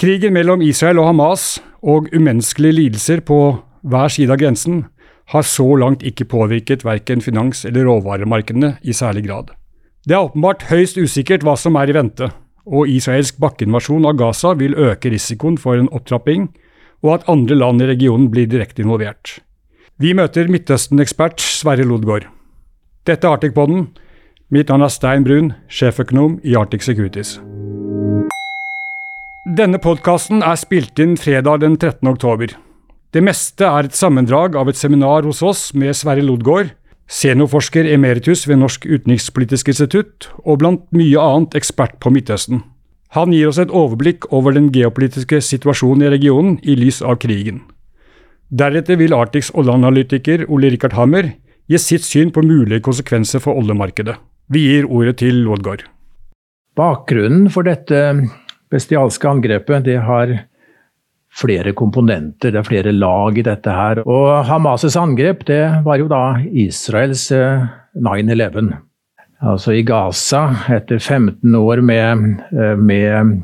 Krigen mellom Israel og Hamas og umenneskelige lidelser på hver side av grensen har så langt ikke påvirket verken finans- eller råvaremarkedene i særlig grad. Det er åpenbart høyst usikkert hva som er i vente, og israelsk bakkeinvasjon av Gaza vil øke risikoen for en opptrapping, og at andre land i regionen blir direkte involvert. Vi møter Midtøsten-ekspert Sverre Lodgaard. Dette er Arctic-poden. Mitt navn er Stein Brun, sjeføkonom i Arctic Securities. Denne podkasten er spilt inn fredag den 13. oktober. Det meste er et sammendrag av et seminar hos oss med Sverre Lodgaard, seniorforsker emeritus ved Norsk utenrikspolitisk institutt, og blant mye annet ekspert på Midtøsten. Han gir oss et overblikk over den geopolitiske situasjonen i regionen i lys av krigen. Deretter vil Arctics oljeanalytiker Ole Rikard Hammer gi sitt syn på mulige konsekvenser for oljemarkedet. Vi gir ordet til Lodgaard. Bakgrunnen for dette bestialske angrepet det har flere komponenter, det er flere lag i dette her. Og Hamas' angrep det var jo da Israels 9-11. Eh, altså i Gaza, etter 15 år med, eh, med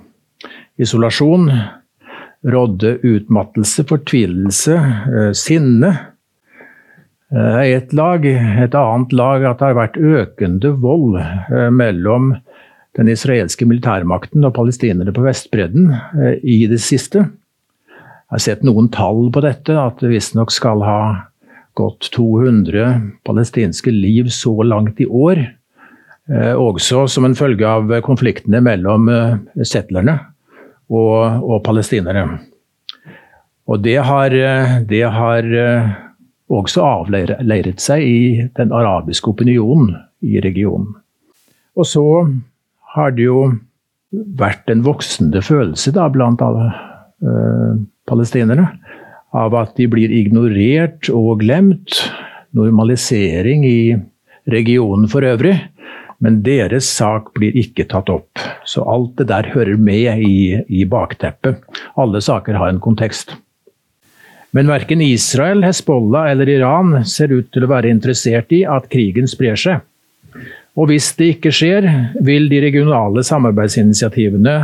isolasjon, rådde utmattelse, fortvilelse, eh, sinne. Et lag. Et annet lag at det har vært økende vold mellom den israelske militærmakten og palestinere på Vestbredden i det siste. Jeg har sett noen tall på dette, at det visstnok skal ha gått 200 palestinske liv så langt i år. Eh, også som en følge av konfliktene mellom eh, settlerne og, og palestinere. Og det har, eh, det har også avleiret seg i den arabiske opinionen i regionen. Og så har det jo vært en voksende følelse da, blant alle, palestinere. Av at de blir ignorert og glemt. Normalisering i regionen for øvrig. Men deres sak blir ikke tatt opp. Så alt det der hører med i, i bakteppet. Alle saker har en kontekst. Men verken Israel, Hezbollah eller Iran ser ut til å være interessert i at krigen sprer seg. Og hvis det ikke skjer, vil de regionale samarbeidsinitiativene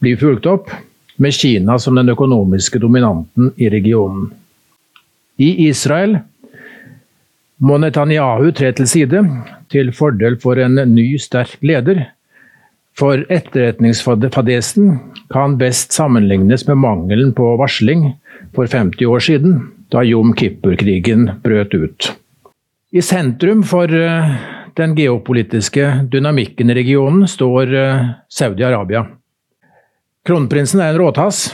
bli fulgt opp med Kina som den økonomiske dominanten i regionen. I Israel må Netanyahu tre til side, til fordel for en ny, sterk leder. For etterretningsfadesen kan best sammenlignes med mangelen på varsling for 50 år siden, da Jom Kippur-krigen brøt ut. I sentrum for eh, den geopolitiske dynamikken i regionen står eh, Saudi-Arabia. Kronprinsen er en råtass,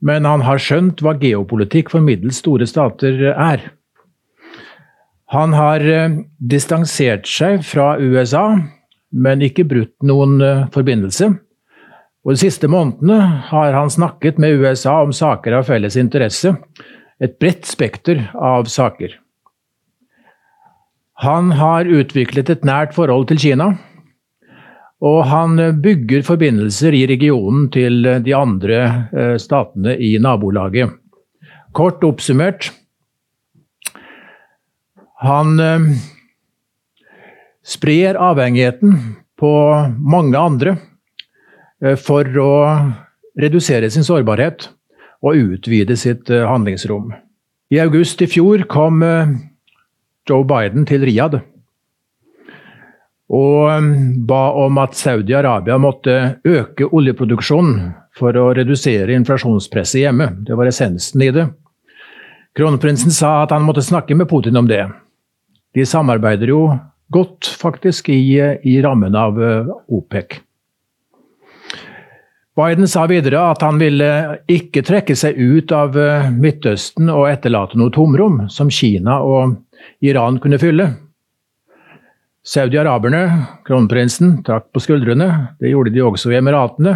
men han har skjønt hva geopolitikk for middels store stater er. Han har eh, distansert seg fra USA, men ikke brutt noen eh, forbindelse. Og De siste månedene har han snakket med USA om saker av felles interesse. Et bredt spekter av saker. Han har utviklet et nært forhold til Kina og han bygger forbindelser i regionen til de andre eh, statene i nabolaget. Kort oppsummert Han eh, sprer avhengigheten på mange andre eh, for å redusere sin sårbarhet og utvide sitt handlingsrom. I august i fjor kom Joe Biden til Riyadh og um, ba om at Saudi-Arabia måtte øke oljeproduksjonen for å redusere inflasjonspresset hjemme. Det var essensen i det. Kronprinsen sa at han måtte snakke med Putin om det. De samarbeider jo godt, faktisk, i, i rammen av uh, OPEC. Biden sa videre at han ville ikke trekke seg ut av uh, Midtøsten og etterlate noe tomrom som Kina og Iran kunne fylle. Saudi-araberne, kronprinsen, trakk på skuldrene. Det gjorde de også i Emiratene.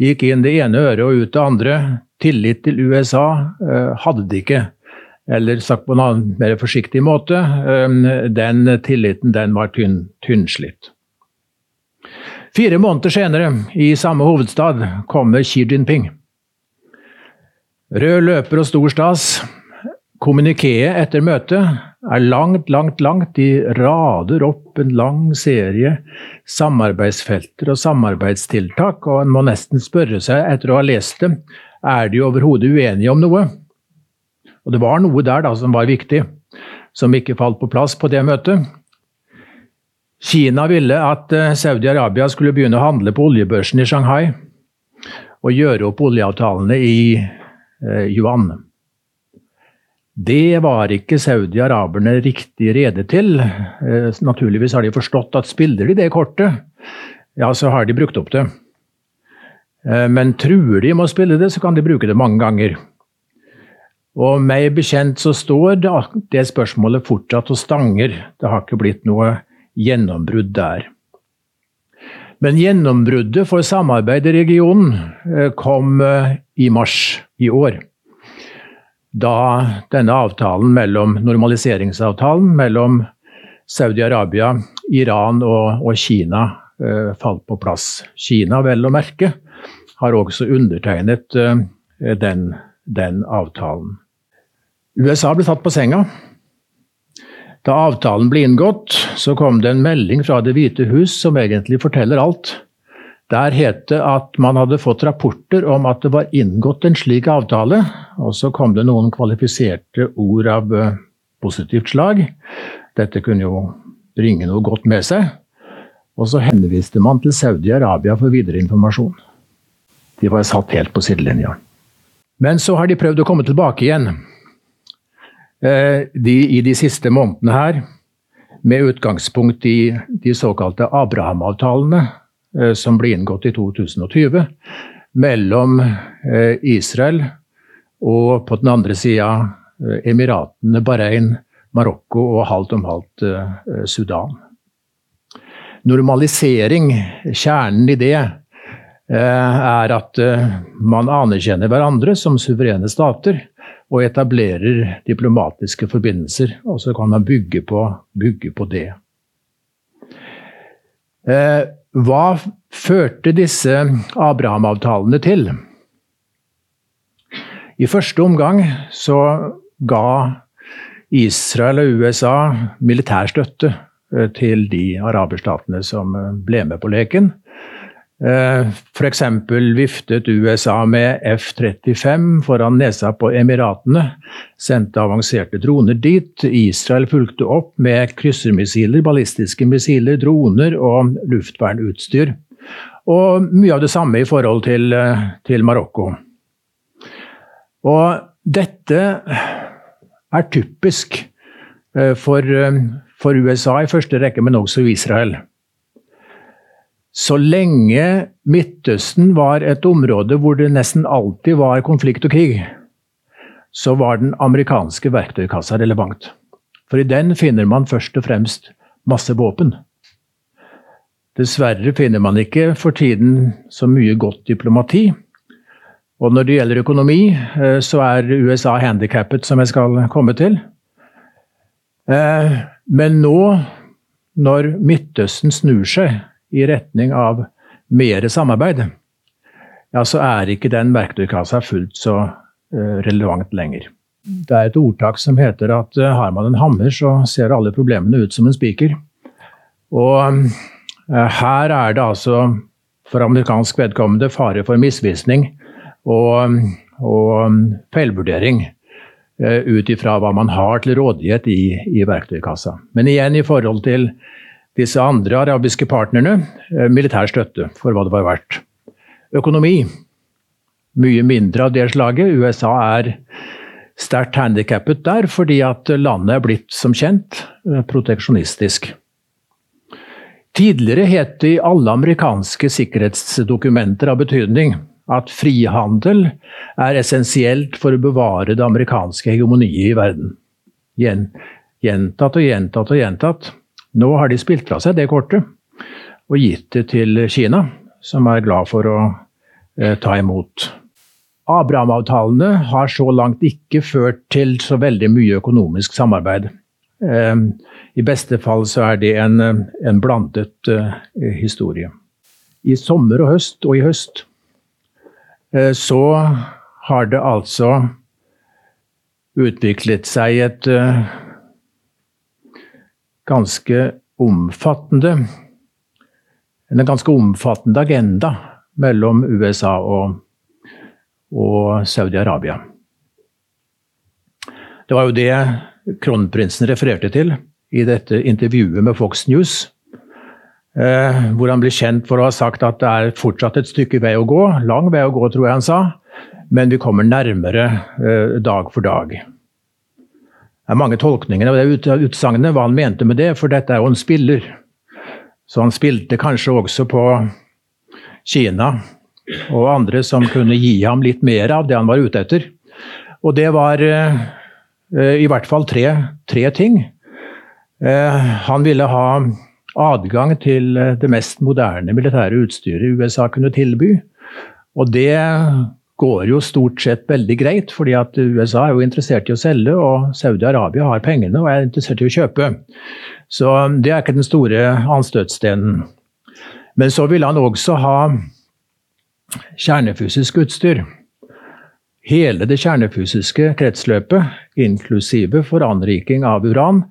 Gikk inn det ene øret og ut det andre. Tillit til USA eh, hadde de ikke. Eller sagt på en annen, mer forsiktig måte, eh, den tilliten den var tynn, tynnslitt. Fire måneder senere, i samme hovedstad, kommer Xi Jinping. Rød løper og stor stas. Kommunikeet etter møtet er langt, langt, langt. De rader opp en lang serie samarbeidsfelter og samarbeidstiltak, og en må nesten spørre seg, etter å ha lest dem, er de overhodet uenige om noe? Og det var noe der da som var viktig, som ikke falt på plass på det møtet. Kina ville at eh, Saudi-Arabia skulle begynne å handle på oljebørsen i Shanghai og gjøre opp oljeavtalene i eh, yuan. Det var ikke saudi-araberne riktig rede til. Eh, naturligvis har de forstått at spiller de det kortet, ja, så har de brukt opp det. Eh, men truer de med å spille det, så kan de bruke det mange ganger. Og meg bekjent så står det spørsmålet fortsatt og stanger. Det har ikke blitt noe gjennombrudd der. Men gjennombruddet for samarbeid i regionen eh, kom eh, i mars i år. Da denne avtalen mellom, normaliseringsavtalen mellom Saudi-Arabia, Iran og, og Kina eh, falt på plass. Kina, vel å merke, har også undertegnet eh, den, den avtalen. USA ble tatt på senga. Da avtalen ble inngått, så kom det en melding fra Det hvite hus som egentlig forteller alt. Der het det at man hadde fått rapporter om at det var inngått en slik avtale, og så kom det noen kvalifiserte ord av eh, positivt slag. Dette kunne jo bringe noe godt med seg. Og så henviste man til Saudi-Arabia for videre informasjon. De var satt helt på sidelinja. Men så har de prøvd å komme tilbake igjen. Eh, de, I de siste månedene her, med utgangspunkt i de såkalte Abraham-avtalene, eh, som ble inngått i 2020, mellom Israel og på den andre sida Emiratene, Bahrain, Marokko og halvt om halvt Sudan. Normalisering, kjernen i det, er at man anerkjenner hverandre som suverene stater og etablerer diplomatiske forbindelser. Og så kan man bygge på, bygge på det. Eh, hva førte disse Abraham-avtalene til? I første omgang så ga Israel og USA militærstøtte eh, til de araberstatene som eh, ble med på leken. Eh, F.eks. viftet USA med F-35 foran nesa på Emiratene, sendte avanserte droner dit. Israel fulgte opp med kryssermissiler, ballistiske missiler, droner og luftvernutstyr. Og mye av det samme i forhold til, til Marokko. Og dette er typisk eh, for, for USA i første rekke, men også Israel. Så lenge Midtøsten var et område hvor det nesten alltid var konflikt og krig, så var den amerikanske verktøykassa relevant. For i den finner man først og fremst masse våpen. Dessverre finner man ikke for tiden så mye godt diplomati. Og når det gjelder økonomi, eh, så er USA handikappet, som jeg skal komme til. Eh, men nå, når Midtøsten snur seg i retning av mer samarbeid, ja, så er ikke den verktøykassa fullt så uh, relevant lenger. Det er et ordtak som heter at har man en hammer, så ser alle problemene ut som en spiker. Og her er det altså for amerikansk vedkommende fare for misvisning og, og feilvurdering ut ifra hva man har til rådighet i, i verktøykassa. Men igjen i forhold til disse andre arabiske partnerne eh, militær støtte for hva det var verdt. Økonomi mye mindre av det slaget. USA er sterkt handikappet der fordi at landet er blitt, som kjent, eh, proteksjonistisk. Tidligere het det i alle amerikanske sikkerhetsdokumenter av betydning at frihandel er essensielt for å bevare det amerikanske hegemoniet i verden. Gjentatt og gjentatt og gjentatt. Nå har de spilt fra seg det kortet og gitt det til Kina, som er glad for å eh, ta imot. Abraham-avtalene har så langt ikke ført til så veldig mye økonomisk samarbeid. Eh, I beste fall så er det en, en blandet eh, historie. I sommer og høst og i høst så har det altså utviklet seg et eh, ganske omfattende en ganske omfattende agenda mellom USA og, og Saudi-Arabia. Det var jo det kronprinsen refererte til i dette intervjuet med Fox News. Eh, hvor han ble kjent for å ha sagt at det er fortsatt et stykke vei å gå. Lang vei å gå, tror jeg han sa. Men vi kommer nærmere eh, dag for dag. Det er mange tolkninger av det utsagnet, hva han mente med det, for dette er jo en spiller. Så han spilte kanskje også på Kina og andre som kunne gi ham litt mer av det han var ute etter. Og det var eh, i hvert fall tre, tre ting. Han ville ha adgang til det mest moderne militære utstyret USA kunne tilby. Og det går jo stort sett veldig greit, fordi at USA er jo interessert i å selge, og Saudi-Arabia har pengene og er interessert i å kjøpe. Så det er ikke den store anstøtstenen. Men så vil han også ha kjernefysisk utstyr. Hele det kjernefysiske kretsløpet, inklusive for anriking av uran.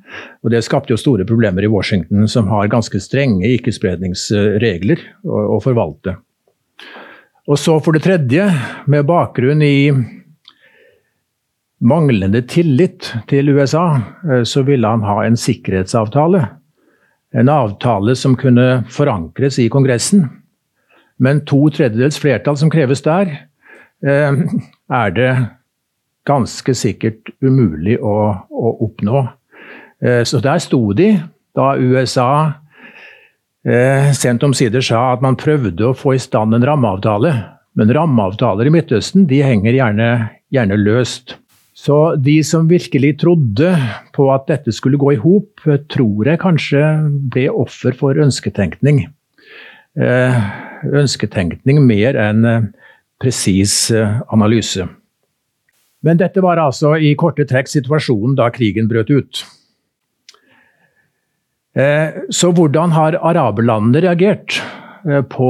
Og det skapte jo store problemer i Washington, som har ganske strenge ikke-spredningsregler å forvalte. Og så for det tredje, med bakgrunn i manglende tillit til USA, eh, så ville han ha en sikkerhetsavtale. En avtale som kunne forankres i Kongressen. Men to tredjedels flertall som kreves der, er det ganske sikkert umulig å, å oppnå. Eh, så der sto de da USA eh, sent omsider sa at man prøvde å få i stand en rammeavtale. Men rammeavtaler i Midtøsten de henger gjerne, gjerne løst. Så de som virkelig trodde på at dette skulle gå i hop, tror jeg kanskje ble offer for ønsketenkning. Eh, ønsketenkning mer enn eh, presis eh, analyse. Men dette var altså i korte trekk situasjonen da krigen brøt ut. Eh, så hvordan har araberlandene reagert eh, på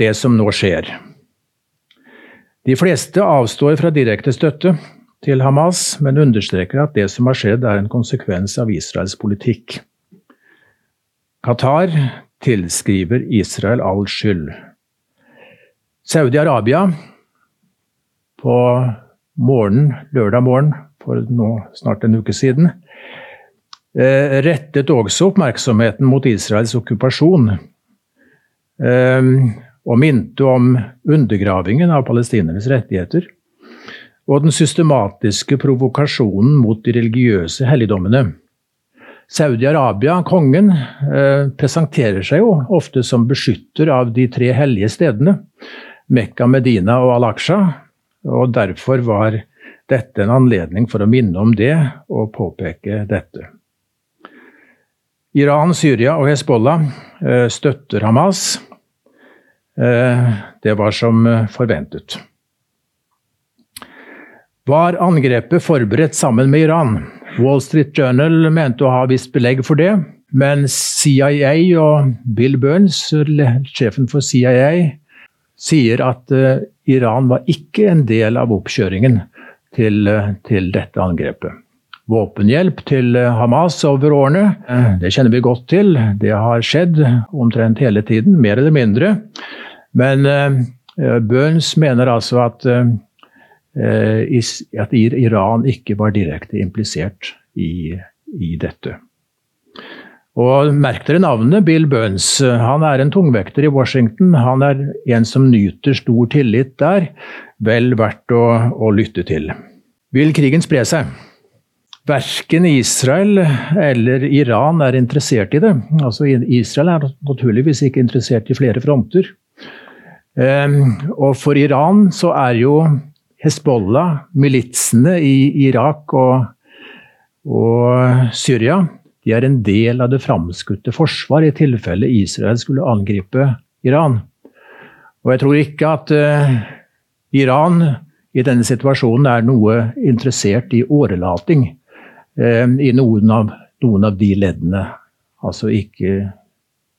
det som nå skjer? De fleste avstår fra direkte støtte til Hamas, men understreker at det som har skjedd er en konsekvens av Israels politikk. Qatar tilskriver Israel all skyld. Saudi-Arabia på morgenen, lørdag morgen for nå snart en uke siden Eh, rettet også oppmerksomheten mot Israels okkupasjon. Eh, og minte om undergravingen av palestinernes rettigheter. Og den systematiske provokasjonen mot de religiøse helligdommene. Saudi-Arabia, kongen, eh, presenterer seg jo ofte som beskytter av de tre hellige stedene. Mekka, Medina og Al-Aqsa. Og derfor var dette en anledning for å minne om det og påpeke dette. Iran, Syria og Hezbollah eh, støtter Hamas. Eh, det var som eh, forventet. Var angrepet forberedt sammen med Iran? Wall Street Journal mente å ha visst belegg for det. Men CIA og Bill Burns, sjefen for CIA, sier at Iran var ikke en del av oppkjøringen til, til dette angrepet våpenhjelp til eh, Hamas over årene. Eh, det kjenner vi godt til. Det har skjedd omtrent hele tiden, mer eller mindre. Men Burns mener altså at, at Iran ikke var direkte implisert i, i dette. Og Merk dere navnet Bill Burns. Han er en tungvekter i Washington. Han er en som nyter stor tillit der. Vel verdt å, å lytte til. Vil krigen spre seg? Verken Israel eller Iran er interessert i det. Altså, Israel er naturligvis ikke interessert i flere fronter. Ehm, og for Iran så er jo Hezbollah, militsene i Irak og, og Syria, de er en del av det framskutte forsvar i tilfelle Israel skulle angripe Iran. Og jeg tror ikke at uh, Iran i denne situasjonen er noe interessert i årelating. uh, i noen av, noen av de leddene. Altså ikke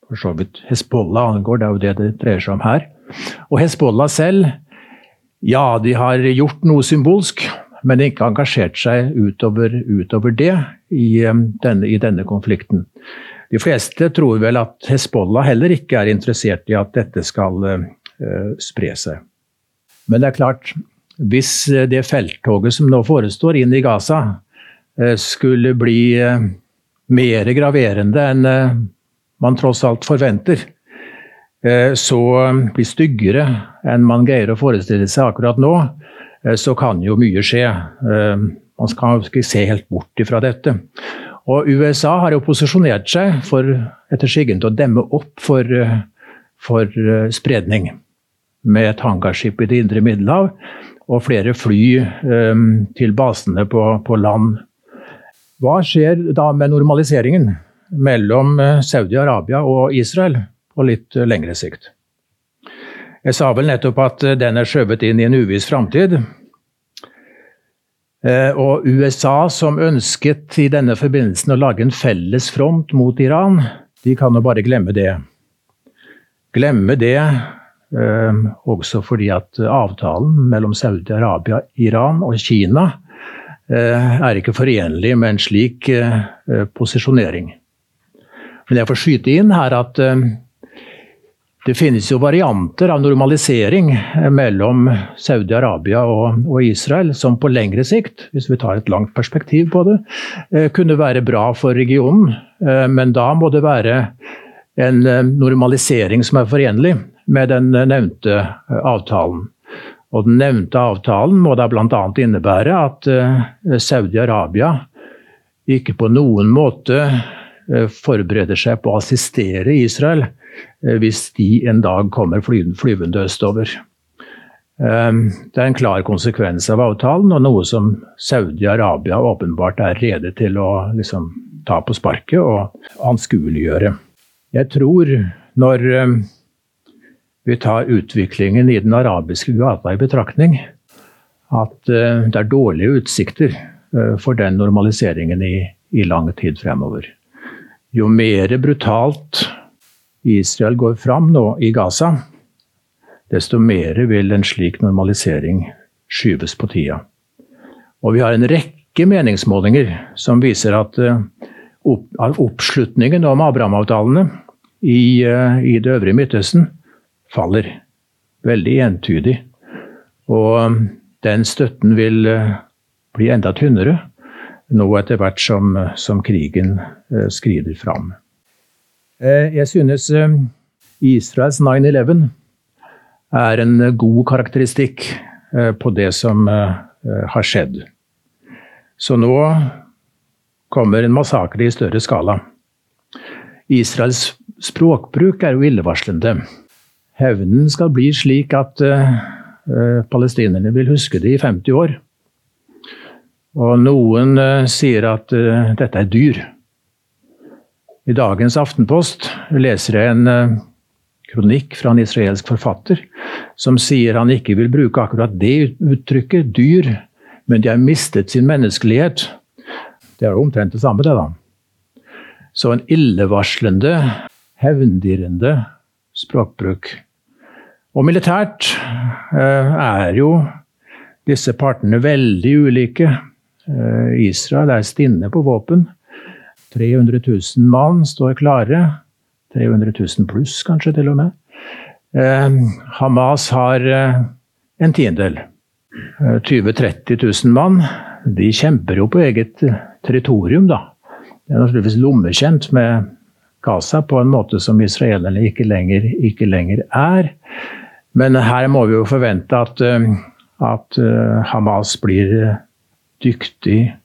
for så vidt Hezbollah angår, det er jo det det dreier seg om her. Og Hezbollah selv, ja, de har gjort noe symbolsk, men ikke engasjert seg utover, utover det i denne, i denne konflikten. De fleste tror vel at Hezbollah heller ikke er interessert i at dette skal uh, spre seg. Men det er klart, hvis det felttoget som nå forestår inn i Gaza, uh, skulle bli uh, mer graverende enn man tross alt forventer, så blir styggere enn man greier å forestille seg akkurat nå, så kan jo mye skje. Man skal ikke se helt bort ifra dette. Og USA har jo posisjonert seg for etter skyggen til å demme opp for, for eh, spredning. Med et hangarskip i det indre Middelhav og flere fly um, til basene på, på, land. Hva skjer da med normaliseringen mellom eh, Saudi-Arabia og Israel på litt lengre sikt? Jeg sa vel nettopp at den er skjøvet inn i en uviss framtid. Eh, og USA, som ønsket i denne forbindelsen å lage en felles front mot Iran, de kan jo bare glemme det. Glemme det eh, også fordi at avtalen mellom Saudi-Arabia, Iran og Kina eh, er ikke forenlig med en slik posisjonering. Men jeg får skyte inn her at det finnes jo varianter av normalisering eh, mellom Saudi-Arabia og, og, Israel som på lengre sikt, hvis vi tar et langt perspektiv på det, eh, kunne være bra for regionen. Eh, men da må det være en normalisering som er forenlig med den nevnte avtalen. Og den nevnte avtalen må da bl.a. innebære at Saudi-Arabia ikke på noen måte forbereder seg på å assistere Israel Eh, hvis de en dag kommer flyvende østover. Ehm, det er en klar konsekvens av avtalen, og noe som Saudi-Arabia åpenbart er rede til å liksom, ta på sparket og anskueliggjøre. Jeg tror, når ehm, vi tar utviklingen i den arabiske gata i betraktning, at eh, det er dårlige utsikter eh, for den normaliseringen i, i lang tid fremover. Jo mer brutalt Israel går fram nå i Gaza, desto mer vil en slik normalisering skyves på tida. Og vi har en rekke meningsmålinger som viser at eh, oppslutningen om Abraham-avtalene i, eh, i, det øvrige Midtøsten faller. Veldig entydig. Og eh, den støtten vil bli enda tynnere nå etter hvert som, som krigen skrider fram. Eh, jeg synes eh, Israels 9-11 er en god karakteristikk eh, på det som har skjedd. Så nå kommer en massakre i større skala. Israels språkbruk er jo illevarslende. Hevnen skal bli slik at palestinerne vil huske det i 50 år. Og noen uh, sier at uh, dette er dyr. I dagens Aftenpost leser jeg en uh, kronikk fra en israelsk forfatter som sier han ikke vil bruke akkurat det uttrykket, dyr, men de har mistet sin menneskelighet. Det er jo omtrent det samme, det, da. Så en illevarslende, hevndirrende språkbruk. Og militært er jo disse partene veldig ulike. Uh, Israel er stinne på våpen. 300 000 mann står klare. 300 000 pluss, kanskje, til og med. Eh, Hamas har eh, en tiendedel. 20 000-30 000 mann. De kjemper jo på eget eh, territorium, da. Det er naturligvis lommekjent med Gaza på en måte som israelerne ikke lenger, ikke lenger er. Men her må vi jo forvente at, eh, at eh, Hamas blir dyktig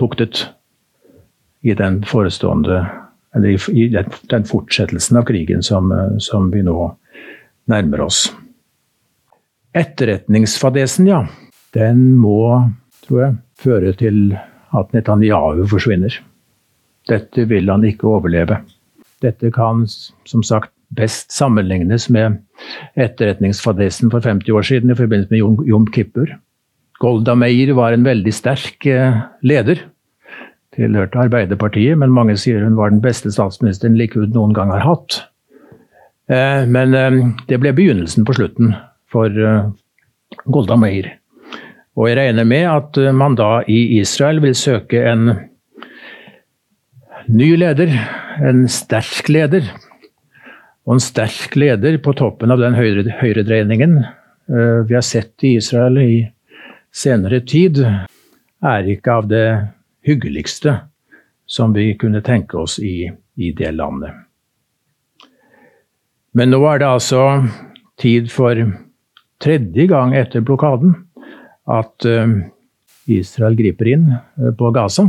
tuktet i den forestående eller i den fortsettelsen av krigen som, som vi nå nærmer oss. Etterretningsfadesen, ja. Den må, tror jeg, føre til at Netanyahu forsvinner. Dette vil han ikke overleve. Dette kan som sagt best sammenlignes med etterretningsfadesen for 50 år siden i forbindelse med Jom Kippur. Golda Meir var en veldig sterk eh, leder tilhørte Arbeiderpartiet, men mange sier hun var den beste statsministeren Likud noen gang har hatt. Eh, men eh, det ble begynnelsen på slutten for Golda Meir. Og jeg regner med at man da i Israel vil søke en ny leder, en sterk leder. Og en sterk leder på toppen av den høyre, høyredreiningen vi har sett i Israel i senere tid, er ikke av det hyggeligste som vi kunne tenke oss i, i det landet. Men nå er det altså tid for tredje gang etter blokaden at uh, Israel griper inn uh, på Gaza.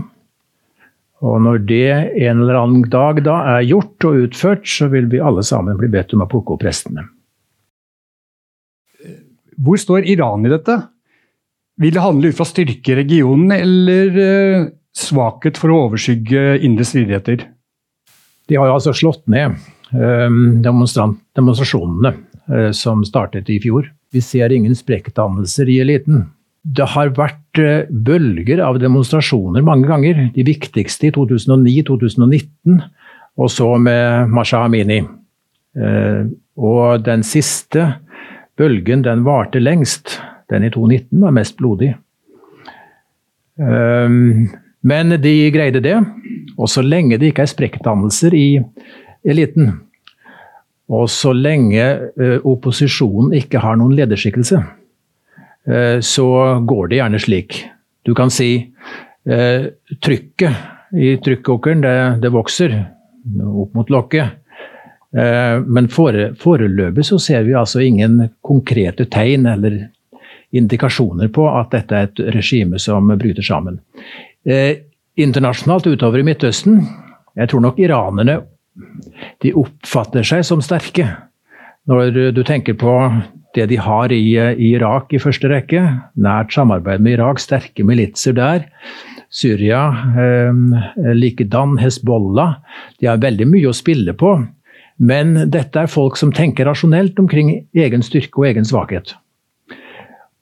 Og når det en eller annen dag da er gjort og utført, så vil vi alle sammen bli bedt om å plukke opp restene. Hvor står Iran i dette? Vil det handle ut fra styrke i regionen, eller uh, svakhet for å overskygge indre stridigheter? De har jo altså slått ned demonstrasjonene som startet i fjor. Vi ser ingen sprekkdannelser i eliten. Det har vært eh, bølger av demonstrasjoner mange ganger. De viktigste i 2009-2019, og så med Masha Amini. Eh, og den siste bølgen, den varte lengst. Den i 219 var mest blodig. Eh, men de greide det. Og så lenge det ikke er sprekkdannelser i eliten, og så lenge eh, opposisjonen ikke har noen lederskikkelse, eh, så går det gjerne slik. Du kan si eh, trykket i trykkokeren, det, det vokser opp mot lokket. Men foreløpig så ser vi altså ingen konkrete tegn eller indikasjoner på at dette er et regime som bryter sammen. Internasjonalt utover i Midtøsten, jeg tror nok iranerne de oppfatter seg som sterke. Når du tenker på det de har i, i, Irak i første rekke, nært samarbeid med Irak, sterke militser der. Syria, eh, likedan Hezbollah. De har veldig mye å spille på. Men dette er folk som tenker rasjonelt omkring egen styrke og egen svakhet.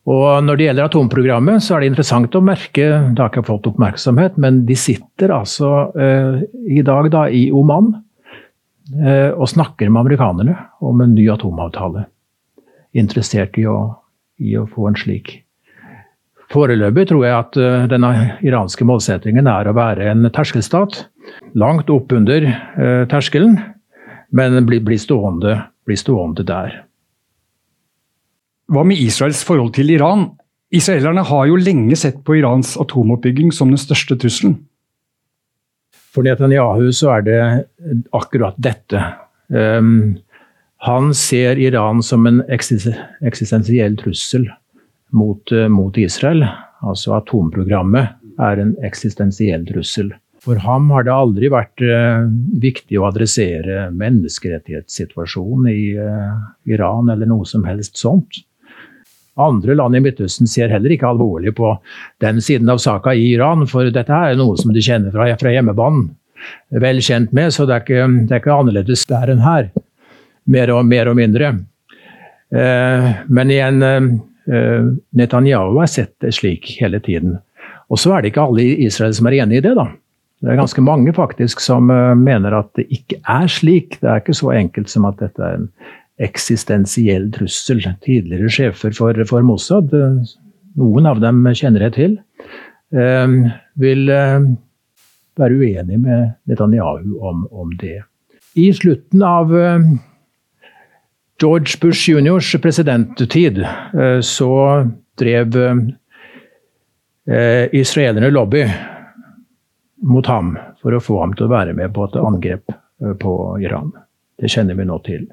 Og Når det gjelder atomprogrammet, så er det interessant å merke Det har ikke fått oppmerksomhet, men de sitter altså eh, i dag da i Oman Eh, og snakker med amerikanerne om en ny atomavtale. Interessert i å, i å få en slik. Foreløpig tror jeg at eh, denne iranske målsettingen er å være en terskelstat. Langt opp under uh, terskelen, men blir bli stående, bli stående der. Hva med Israels forhold til Iran? Israelerne har jo lenge sett på Irans atomoppbygging som den største trusselen. For Netanyahu så er det akkurat dette. Um, han ser Iran som en eksistensiell trussel mot, uh, mot, Israel. Altså atomprogrammet er en eksistensiell trussel. For ham har det aldri vært uh, viktig å adressere menneskerettighetssituasjonen i uh, Iran eller noe som helst sånt. Andre land i Midtøsten ser heller ikke alvorlig på den siden av saka i Iran, for dette er noe som de kjenner fra, fra hjemmebanen. Vel kjent med, så det er ikke, det er ikke annerledes der enn her. Mer og, mer og mindre. Eh, men igjen, eh, Netanyahu har sett det slik hele tiden. Og så er det ikke alle i Israel som er enig i det, da. Det er ganske mange faktisk som uh, mener at det ikke er slik. Det er ikke så enkelt som at dette er en eksistensiell trussel. Tidligere sjefer for, for Mossad, noen av dem kjenner jeg til, eh, vil eh, være uenig med Netanyahu om, om det. I slutten av eh, George Bush juniors presidenttid så drev israelerne lobby mot ham for å få ham til å være med på et angrep på Iran. Det kjenner vi nå til.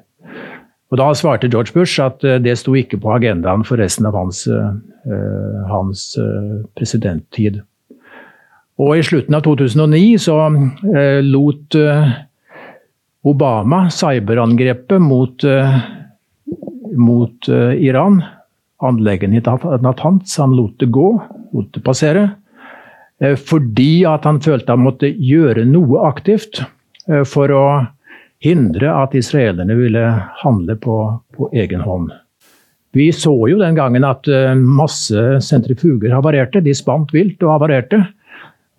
Og Da svarte George Bush at eh, det sto ikke på agendaen for resten av hans, uh, hans uh, presidenttid. Og I slutten av 2009 så lot Obama cyberangrepet mot, mot Iran. Anleggene i Natanz. Han lot det gå, lot det passere. Fordi at han følte han måtte gjøre noe aktivt for å hindre at israelerne ville handle på, på egen hånd. Vi så jo den gangen at eh, masse sentrifuger havarerte. De spant vilt og havarerte.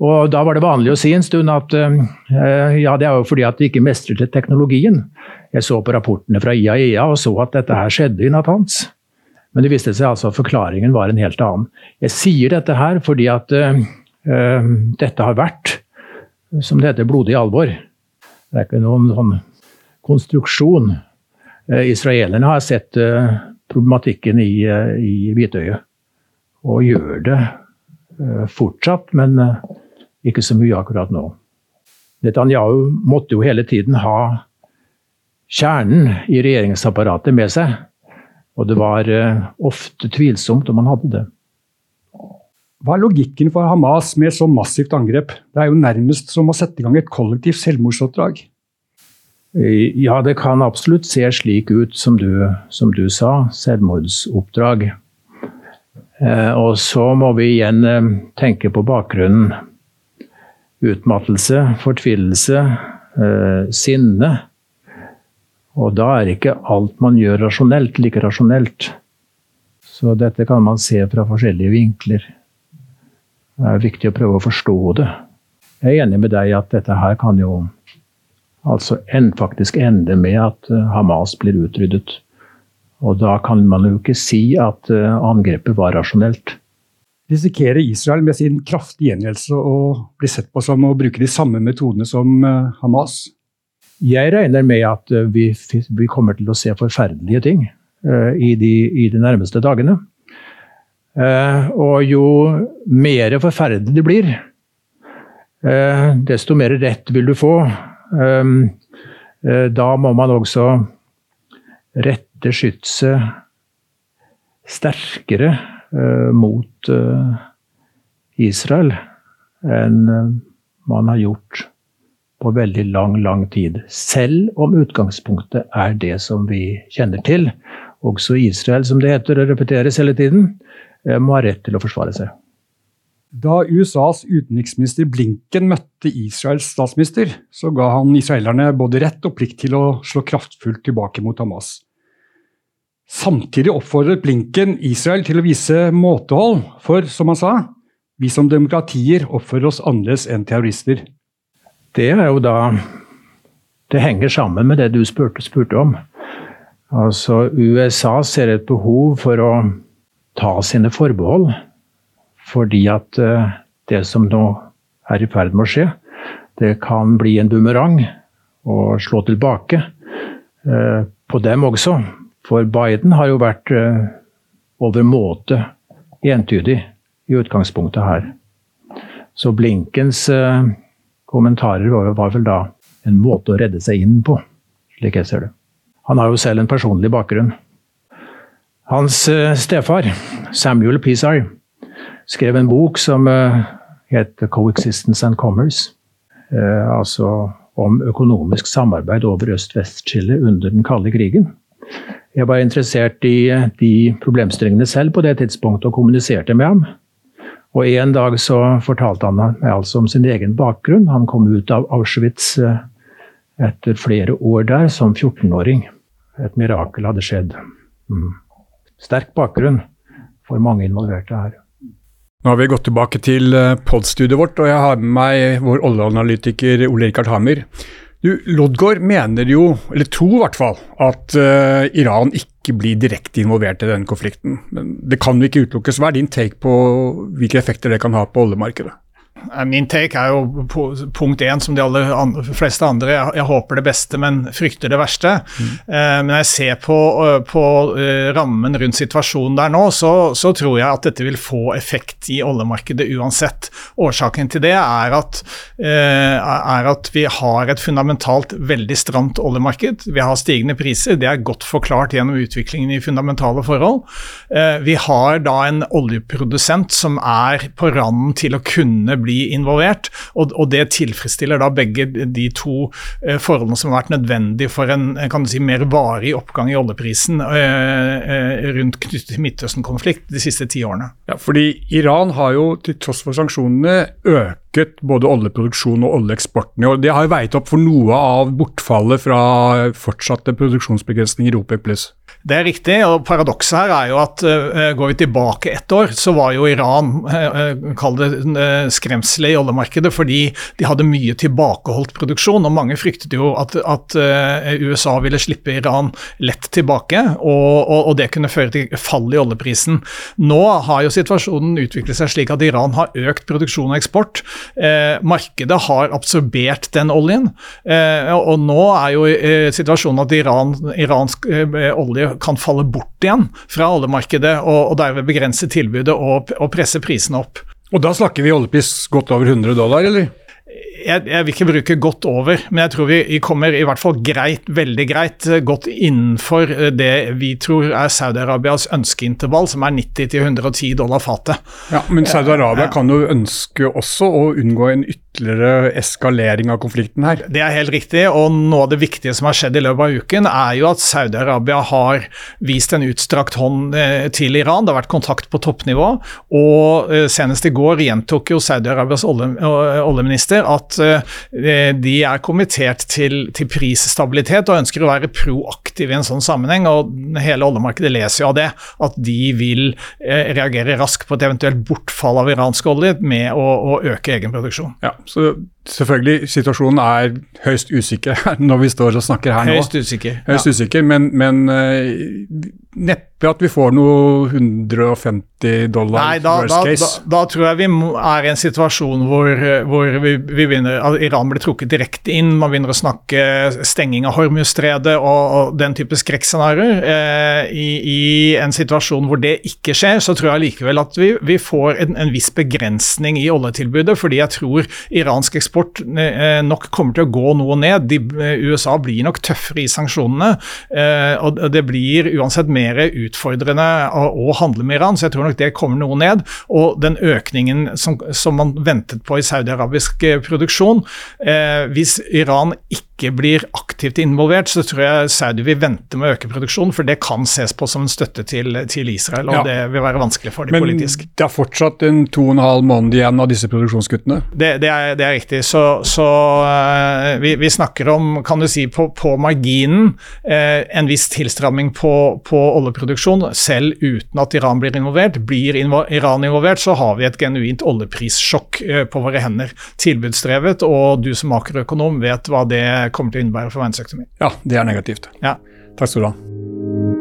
Og da var det vanlig å si en stund at uh, ja, det er jo fordi at de ikke mestret teknologien. Jeg så på rapportene fra IAEA og så at dette her skjedde i Natanz. Men det viste seg altså at forklaringen var en helt annen. Jeg sier dette her fordi at uh, dette har vært som det heter, blodig alvor. Det er ikke noen sånn konstruksjon. Eh, israelerne har sett eh, problematikken i, eh, i Hvitøyet, og gjør det fortsatt, men ikke så mye akkurat nå. Netanyahu måtte jo hele tiden ha kjernen i regjeringsapparatet med seg. Og det var ofte tvilsomt om han hadde det. Hva er logikken for Hamas med så massivt angrep? Det er jo nærmest som å sette i gang et kollektivt selvmordsoppdrag. Ja, det kan absolutt se slik ut som du, som du sa. Selvmordsoppdrag. Eh, og så må vi igjen eh, tenke på bakgrunnen. Utmattelse, fortvilelse, eh, sinne. Og da er ikke alt man gjør rasjonelt, like rasjonelt. Så dette kan man se fra forskjellige vinkler. Det er viktig å prøve å forstå det. Jeg er enig med deg at dette her kan jo altså en, faktisk ende med at eh, Hamas blir utryddet. Og da kan man jo ikke si at eh, angrepet var rasjonelt. Risikerer Israel med sin kraftige gjengjeldelse å bli sett på som å bruke de samme metodene som eh, Hamas? Jeg regner med at vi, vi kommer til å se forferdelige ting uh, i, de, i, de, nærmeste dagene. Uh, og jo mer forferdelig det blir, uh, desto mer rett vil du få. Um, da må man også rette skytset sterkere mot Israel enn man har gjort på veldig lang, lang tid. Selv om utgangspunktet er det som vi kjenner til. Også Israel, som det heter, og repeteres hele tiden. Eh, må ha rett til å forsvare seg. Da USAs utenriksminister Blinken møtte Israels statsminister, så ga han israelerne både rett og plikt til å slå kraftfullt tilbake mot Hamas. Samtidig oppfordret Blinken Israel til å vise måtehold, for som han sa, vi som demokratier oppfører oss annerledes enn terrorister. Det er jo da Det henger sammen med det du spurte, spurte om. Altså, USA ser et behov for å ta sine forbehold. Fordi at eh, det som nå er i ferd med å skje, det kan bli en bumerang og slå tilbake eh, på dem også. For Biden har jo vært eh, overmåte entydig i utgangspunktet her. Så Blinkens kommentarer var vel da en måte å redde seg inn på, slik jeg ser det. Han har jo selv en personlig bakgrunn. Hans stefar, Samuel Pisar, skrev en bok som uh, het 'Coexistence and Commerce'. Uh, altså om økonomisk samarbeid over øst-vest-skillet under den kalde krigen. Jeg var interessert i de problemstillingene selv på det tidspunktet og kommuniserte med ham. Og En dag så fortalte han meg altså om sin egen bakgrunn. Han kom ut av Auschwitz etter flere år der som 14-åring. Et mirakel hadde skjedd. Mm sterk bakgrunn for mange involverte her. Nå har vi gått tilbake til podstudioet podstudiet vårt, og jeg har med meg vår oljeanalytiker Ole Rikard Hammer. Du, Lodgaard mener jo, eller tror i hvert fall, at uh, Iran ikke blir direkte involvert i denne konflikten. Men det kan jo ikke utelukkes. Hva er din take på hvilke effekter det kan ha på oljemarkedet? Eh, min take er jo punkt én, som de aller andre, fleste andre. Jeg, jeg, håper det beste, men frykter det verste. Mm. Eh, men når jeg ser på, eh, på uh, rammen rundt situasjonen der nå, så, så, tror jeg at dette vil få effekt i oljemarkedet uansett. Årsaken til det er at, eh, er at vi har et fundamentalt veldig stramt oljemarked. Vi har stigende priser, det er godt forklart gjennom utviklingen i fundamentale forhold. Vi har da en oljeprodusent som er på randen til å kunne bli bli involvert. Og, og det tilfredsstiller da begge de to eh, forholdene som har vært nødvendige for en kan du si, mer varig oppgang i oljeprisen eh, eh rundt knyttet til Midtøsten-konflikt de siste ti årene. Ja, fordi Iran har jo til tross for sanksjonene øket både oljeproduksjonen og oljeeksporten. og Det har jo veiet opp for noe av bortfallet fra fortsatte produksjonsbegrensninger i OPEC+. Det er riktig, og paradokset her er jo at uh, går vi tilbake ett år, så var jo Iran uh, kall det uh, skremselet i oljemarkedet fordi de hadde mye tilbakeholdt produksjon. og Mange fryktet jo at, at USA ville slippe Iran lett tilbake, og, og, og, det kunne føre til fall i oljeprisen. Nå har jo situasjonen utviklet seg slik at Iran har økt produksjon og eksport. markedet har absorbert den oljen, og nå er jo situasjonen at Iran, iransk olje kan falle bort igjen fra oljemarkedet, og, og derved begrense tilbudet og, og presse prisene opp. Og da snakker vi oljepris godt over 100 dollar, eller? jeg, jeg, vil ikke bruke godt over, men jeg tror vi, kommer i hvert fall greit, veldig greit, eh, godt innenfor eh, det vi tror er Saudi-Arabias ønskeintervall, som er 90-110 dollar fatet. Ja, Men Saudi-Arabia ja. kan jo ønske også å unngå en ytterligere eskalering av konflikten her? Det er helt riktig, og noe av det viktige som har skjedd i løpet av uken, er jo at Saudi-Arabia har vist en utstrakt hånd eh, til Iran. Det har vært kontakt på toppnivå, og senest i går gjentok jo Saudi-Arabias olje, oljeminister at eh, de er kommittert til, til, prisstabilitet og ønsker å være proaktive i en sånn sammenheng. og Hele oljemarkedet leser jo av det, at de vil eh, reagere raskt på et eventuelt bortfall av iransk olje med å, å øke egenproduksjon. Ja, så Selvfølgelig, situasjonen er høyst usikker når vi står og snakker her nå. Høyst usikker. Høyst ja. usikker, Men, men uh, neppe at vi får noe 150 dollar Nei, da, worst case. Da, da, da, tror jeg vi er i en situasjon hvor, hvor vi, vi begynner, Iran blir trukket direkte inn. Man begynner å snakke stenging av Hormuzstredet og, og, den type skrekkscenarioer. Uh, i, i, en situasjon hvor det ikke skjer, så tror jeg likevel at vi, vi får en, en viss begrensning i oljetilbudet, fordi jeg tror iransk eksport eksport eh, nok kommer til å gå noe ned. De, eh, USA blir nok tøffere i sanksjonene. Eh, og Det blir uansett mer utfordrende å, handle med Iran, så jeg tror nok det kommer noe ned. Og den økningen som, som man ventet på i saudi-arabisk produksjon, hvis Iran ikke ikke blir aktivt involvert, så tror jeg Saudi vil vente med å øke produksjonen, for det kan ses på som en støtte til, til Israel, og ja. det vil være vanskelig for dem Men politisk. Men det er fortsatt en to og en halv måned igjen av disse produksjonskuttene? Det, det, er, det er, riktig. Så, så uh, vi, vi, snakker om, kan du si, på, på marginen uh, en viss tilstramming på, på, oljeproduksjon, selv uten at Iran blir involvert. Blir Iran involvert, så har vi et genuint oljeprissjokk uh, på våre hender. Tilbudsdrevet, og du som makroøkonom vet hva det kommer til å innebære for verdensøkonomien. Ja, det er negativt. Ja. Takk skal du ha.